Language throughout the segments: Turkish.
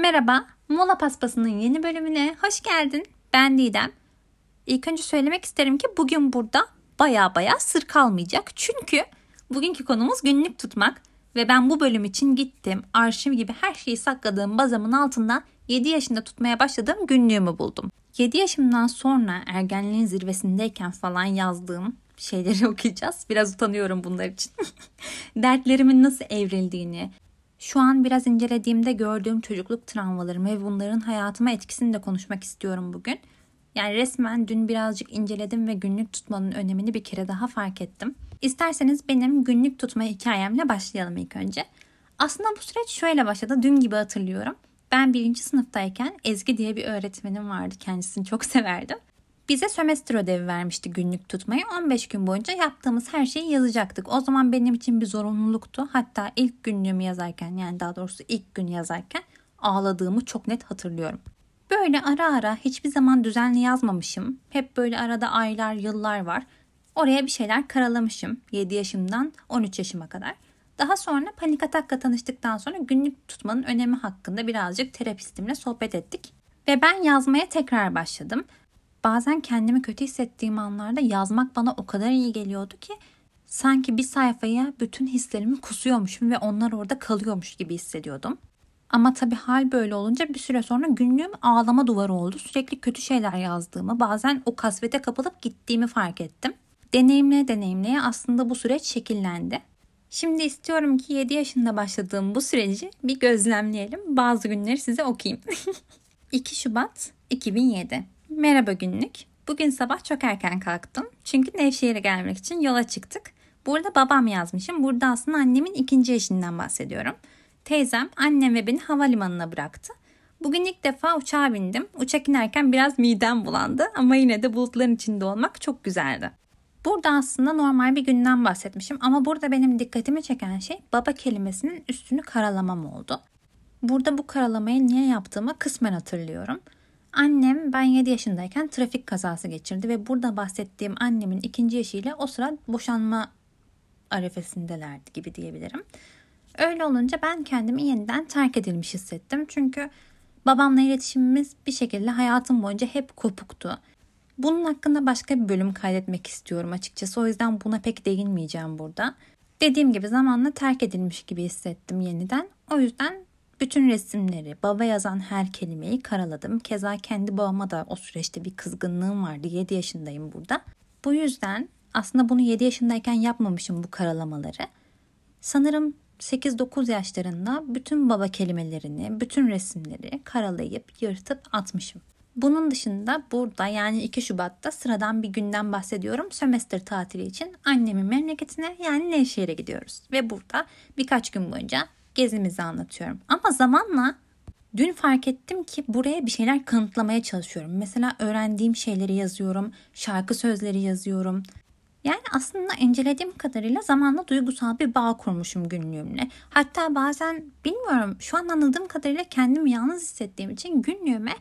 Merhaba, Mola Paspası'nın yeni bölümüne hoş geldin. Ben Didem. İlk önce söylemek isterim ki bugün burada baya baya sır kalmayacak. Çünkü bugünkü konumuz günlük tutmak. Ve ben bu bölüm için gittim. Arşiv gibi her şeyi sakladığım bazamın altında 7 yaşında tutmaya başladığım günlüğümü buldum. 7 yaşımdan sonra ergenliğin zirvesindeyken falan yazdığım şeyleri okuyacağız. Biraz utanıyorum bunlar için. Dertlerimin nasıl evrildiğini, şu an biraz incelediğimde gördüğüm çocukluk travmalarımı ve bunların hayatıma etkisini de konuşmak istiyorum bugün. Yani resmen dün birazcık inceledim ve günlük tutmanın önemini bir kere daha fark ettim. İsterseniz benim günlük tutma hikayemle başlayalım ilk önce. Aslında bu süreç şöyle başladı. Dün gibi hatırlıyorum. Ben birinci sınıftayken Ezgi diye bir öğretmenim vardı. Kendisini çok severdim. Bize sömestr ödevi vermişti günlük tutmayı. 15 gün boyunca yaptığımız her şeyi yazacaktık. O zaman benim için bir zorunluluktu. Hatta ilk günlüğümü yazarken yani daha doğrusu ilk gün yazarken ağladığımı çok net hatırlıyorum. Böyle ara ara hiçbir zaman düzenli yazmamışım. Hep böyle arada aylar, yıllar var. Oraya bir şeyler karalamışım 7 yaşımdan 13 yaşıma kadar. Daha sonra panik atakla tanıştıktan sonra günlük tutmanın önemi hakkında birazcık terapistimle sohbet ettik. Ve ben yazmaya tekrar başladım. Bazen kendimi kötü hissettiğim anlarda yazmak bana o kadar iyi geliyordu ki sanki bir sayfaya bütün hislerimi kusuyormuşum ve onlar orada kalıyormuş gibi hissediyordum. Ama tabii hal böyle olunca bir süre sonra günlüğüm ağlama duvarı oldu. Sürekli kötü şeyler yazdığımı, bazen o kasvete kapılıp gittiğimi fark ettim. Deneyimleye deneyimleye aslında bu süreç şekillendi. Şimdi istiyorum ki 7 yaşında başladığım bu süreci bir gözlemleyelim. Bazı günleri size okuyayım. 2 Şubat 2007 Merhaba günlük. Bugün sabah çok erken kalktım. Çünkü Nevşehir'e gelmek için yola çıktık. Burada babam yazmışım. Burada aslında annemin ikinci eşinden bahsediyorum. Teyzem annem ve beni havalimanına bıraktı. Bugün ilk defa uçağa bindim. Uçak inerken biraz midem bulandı ama yine de bulutların içinde olmak çok güzeldi. Burada aslında normal bir günden bahsetmişim ama burada benim dikkatimi çeken şey baba kelimesinin üstünü karalamam oldu. Burada bu karalamayı niye yaptığımı kısmen hatırlıyorum. Annem ben 7 yaşındayken trafik kazası geçirdi ve burada bahsettiğim annemin ikinci eşiyle o sıra boşanma arefesindelerdi gibi diyebilirim. Öyle olunca ben kendimi yeniden terk edilmiş hissettim. Çünkü babamla iletişimimiz bir şekilde hayatım boyunca hep kopuktu. Bunun hakkında başka bir bölüm kaydetmek istiyorum açıkçası. O yüzden buna pek değinmeyeceğim burada. Dediğim gibi zamanla terk edilmiş gibi hissettim yeniden. O yüzden bütün resimleri, baba yazan her kelimeyi karaladım. Keza kendi babama da o süreçte bir kızgınlığım vardı. 7 yaşındayım burada. Bu yüzden aslında bunu 7 yaşındayken yapmamışım bu karalamaları. Sanırım 8-9 yaşlarında bütün baba kelimelerini, bütün resimleri karalayıp yırtıp atmışım. Bunun dışında burada yani 2 Şubat'ta sıradan bir günden bahsediyorum. Sömestr tatili için annemin memleketine yani Nevşehir'e gidiyoruz. Ve burada birkaç gün boyunca gezimizi anlatıyorum. Ama zamanla dün fark ettim ki buraya bir şeyler kanıtlamaya çalışıyorum. Mesela öğrendiğim şeyleri yazıyorum, şarkı sözleri yazıyorum. Yani aslında incelediğim kadarıyla zamanla duygusal bir bağ kurmuşum günlüğümle. Hatta bazen bilmiyorum şu an anladığım kadarıyla kendimi yalnız hissettiğim için günlüğüme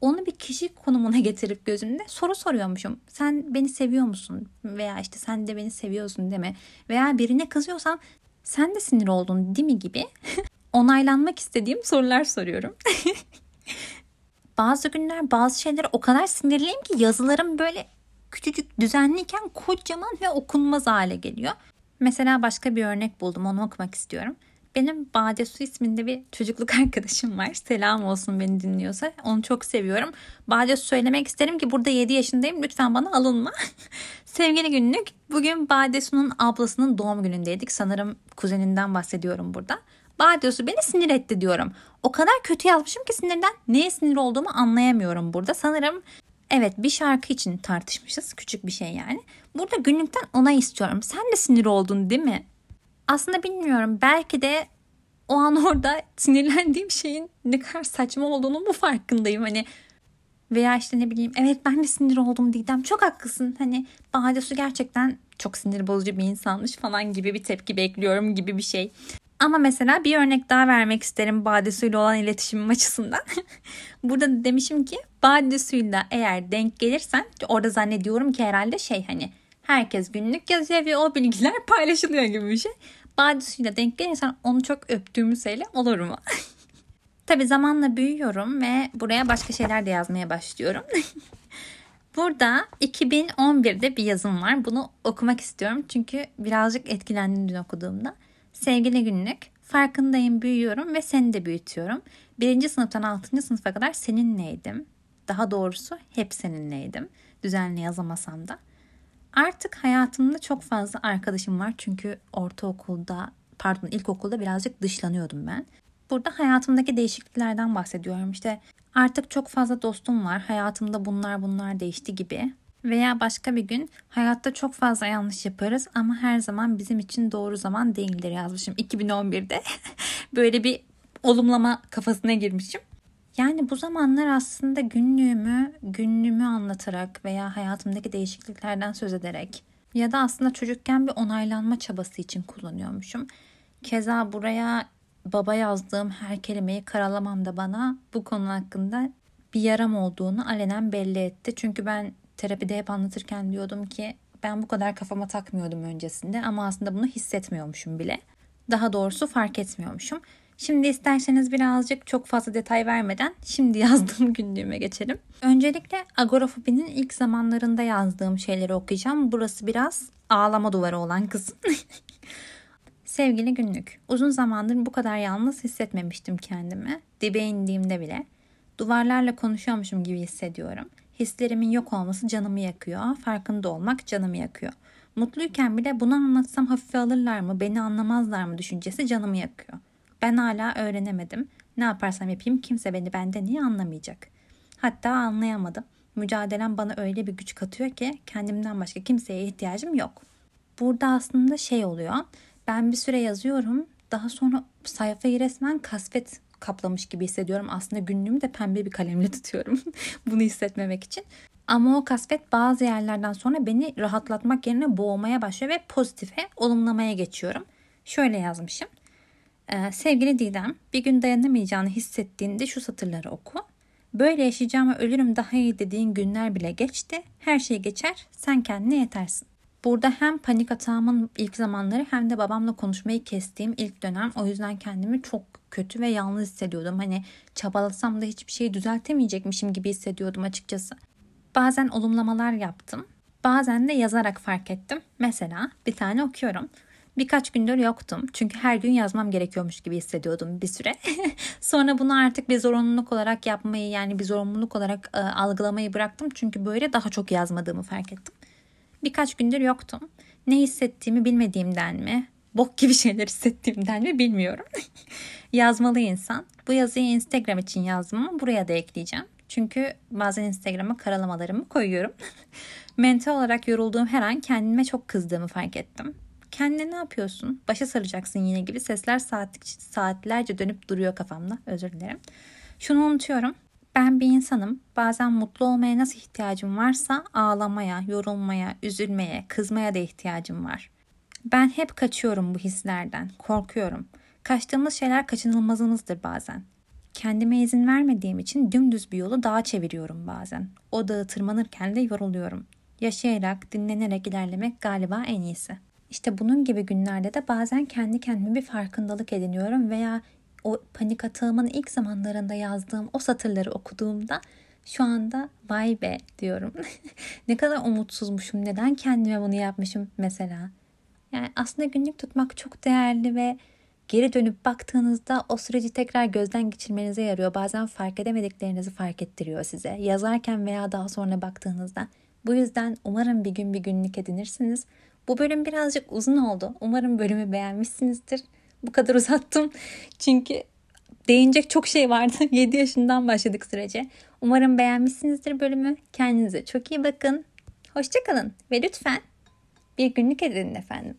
onu bir kişi konumuna getirip gözümde soru soruyormuşum. Sen beni seviyor musun? Veya işte sen de beni seviyorsun deme. Veya birine kızıyorsam sen de sinir oldun değil mi gibi onaylanmak istediğim sorular soruyorum. bazı günler bazı şeylere o kadar sinirliyim ki yazılarım böyle küçücük düzenliyken kocaman ve okunmaz hale geliyor. Mesela başka bir örnek buldum onu okumak istiyorum. Benim Bade Su isminde bir çocukluk arkadaşım var. Selam olsun beni dinliyorsa. Onu çok seviyorum. Bade Su söylemek isterim ki burada 7 yaşındayım. Lütfen bana alınma. Sevgili günlük. Bugün Bade Su'nun ablasının doğum günündeydik. Sanırım kuzeninden bahsediyorum burada. Bade Su beni sinir etti diyorum. O kadar kötü yazmışım ki sinirden neye sinir olduğumu anlayamıyorum burada. Sanırım Evet bir şarkı için tartışmışız. Küçük bir şey yani. Burada günlükten onay istiyorum. Sen de sinir oldun değil mi? Aslında bilmiyorum belki de o an orada sinirlendiğim şeyin ne kadar saçma olduğunu mu farkındayım hani veya işte ne bileyim evet ben de sinir oldum Didem çok haklısın hani Bade Su gerçekten çok sinir bozucu bir insanmış falan gibi bir tepki bekliyorum gibi bir şey. Ama mesela bir örnek daha vermek isterim Bade Su'yla olan iletişimim açısından. Burada da demişim ki Bade Su'yla eğer denk gelirsen orada zannediyorum ki herhalde şey hani herkes günlük yazıyor ve o bilgiler paylaşılıyor gibi bir şey. Badisuyla denk gelirsen onu çok öptüğümü söyle olur mu? Tabi zamanla büyüyorum ve buraya başka şeyler de yazmaya başlıyorum. Burada 2011'de bir yazım var. Bunu okumak istiyorum çünkü birazcık etkilendim dün okuduğumda. Sevgili günlük, farkındayım, büyüyorum ve seni de büyütüyorum. Birinci sınıftan altıncı sınıfa kadar seninleydim. Daha doğrusu hep seninleydim. Düzenli yazamasam da. Artık hayatımda çok fazla arkadaşım var çünkü ortaokulda pardon ilkokulda birazcık dışlanıyordum ben. Burada hayatımdaki değişikliklerden bahsediyorum. İşte artık çok fazla dostum var. Hayatımda bunlar bunlar değişti gibi. Veya başka bir gün hayatta çok fazla yanlış yaparız ama her zaman bizim için doğru zaman değildir yazmışım 2011'de. Böyle bir olumlama kafasına girmişim. Yani bu zamanlar aslında günlüğümü, günlüğümü anlatarak veya hayatımdaki değişikliklerden söz ederek ya da aslında çocukken bir onaylanma çabası için kullanıyormuşum. Keza buraya baba yazdığım her kelimeyi karalamam da bana bu konu hakkında bir yaram olduğunu alenen belli etti. Çünkü ben terapide hep anlatırken diyordum ki ben bu kadar kafama takmıyordum öncesinde ama aslında bunu hissetmiyormuşum bile. Daha doğrusu fark etmiyormuşum. Şimdi isterseniz birazcık çok fazla detay vermeden şimdi yazdığım günlüğüme geçelim. Öncelikle agorafobinin ilk zamanlarında yazdığım şeyleri okuyacağım. Burası biraz ağlama duvarı olan kısım. Sevgili günlük, uzun zamandır bu kadar yalnız hissetmemiştim kendimi. Dibe indiğimde bile. Duvarlarla konuşuyormuşum gibi hissediyorum. Hislerimin yok olması canımı yakıyor. Farkında olmak canımı yakıyor. Mutluyken bile bunu anlatsam hafife alırlar mı, beni anlamazlar mı düşüncesi canımı yakıyor. Ben hala öğrenemedim. Ne yaparsam yapayım kimse beni benden iyi anlamayacak. Hatta anlayamadım. Mücadelem bana öyle bir güç katıyor ki kendimden başka kimseye ihtiyacım yok. Burada aslında şey oluyor. Ben bir süre yazıyorum. Daha sonra sayfayı resmen kasvet kaplamış gibi hissediyorum. Aslında günlüğümü de pembe bir kalemle tutuyorum. Bunu hissetmemek için. Ama o kasvet bazı yerlerden sonra beni rahatlatmak yerine boğmaya başlıyor ve pozitife, olumlamaya geçiyorum. Şöyle yazmışım. Ee, sevgili Didem, bir gün dayanamayacağını hissettiğinde şu satırları oku. Böyle yaşayacağıma ölürüm daha iyi dediğin günler bile geçti. Her şey geçer, sen kendine yetersin. Burada hem panik atağımın ilk zamanları hem de babamla konuşmayı kestiğim ilk dönem. O yüzden kendimi çok kötü ve yalnız hissediyordum. Hani çabalasam da hiçbir şeyi düzeltemeyecekmişim gibi hissediyordum açıkçası. Bazen olumlamalar yaptım. Bazen de yazarak fark ettim. Mesela bir tane okuyorum. Birkaç gündür yoktum. Çünkü her gün yazmam gerekiyormuş gibi hissediyordum bir süre. Sonra bunu artık bir zorunluluk olarak yapmayı yani bir zorunluluk olarak e, algılamayı bıraktım. Çünkü böyle daha çok yazmadığımı fark ettim. Birkaç gündür yoktum. Ne hissettiğimi bilmediğimden mi, bok gibi şeyler hissettiğimden mi bilmiyorum. Yazmalı insan. Bu yazıyı Instagram için yazdım ama buraya da ekleyeceğim. Çünkü bazen Instagram'a karalamalarımı koyuyorum. Mental olarak yorulduğum her an kendime çok kızdığımı fark ettim. Kendine ne yapıyorsun? Başa saracaksın yine gibi sesler saat, saatlerce dönüp duruyor kafamda. Özür dilerim. Şunu unutuyorum. Ben bir insanım. Bazen mutlu olmaya nasıl ihtiyacım varsa ağlamaya, yorulmaya, üzülmeye, kızmaya da ihtiyacım var. Ben hep kaçıyorum bu hislerden, korkuyorum. Kaçtığımız şeyler kaçınılmazımızdır bazen. Kendime izin vermediğim için dümdüz bir yolu dağa çeviriyorum bazen. O dağı tırmanırken de yoruluyorum. Yaşayarak, dinlenerek ilerlemek galiba en iyisi. İşte bunun gibi günlerde de bazen kendi kendime bir farkındalık ediniyorum veya o panik atağımın ilk zamanlarında yazdığım o satırları okuduğumda şu anda vay be diyorum. ne kadar umutsuzmuşum. Neden kendime bunu yapmışım mesela? Yani aslında günlük tutmak çok değerli ve geri dönüp baktığınızda o süreci tekrar gözden geçirmenize yarıyor. Bazen fark edemediklerinizi fark ettiriyor size. Yazarken veya daha sonra baktığınızda. Bu yüzden umarım bir gün bir günlük edinirsiniz. Bu bölüm birazcık uzun oldu. Umarım bölümü beğenmişsinizdir. Bu kadar uzattım. Çünkü değinecek çok şey vardı. 7 yaşından başladık sürece. Umarım beğenmişsinizdir bölümü. Kendinize çok iyi bakın. Hoşçakalın ve lütfen bir günlük edin efendim.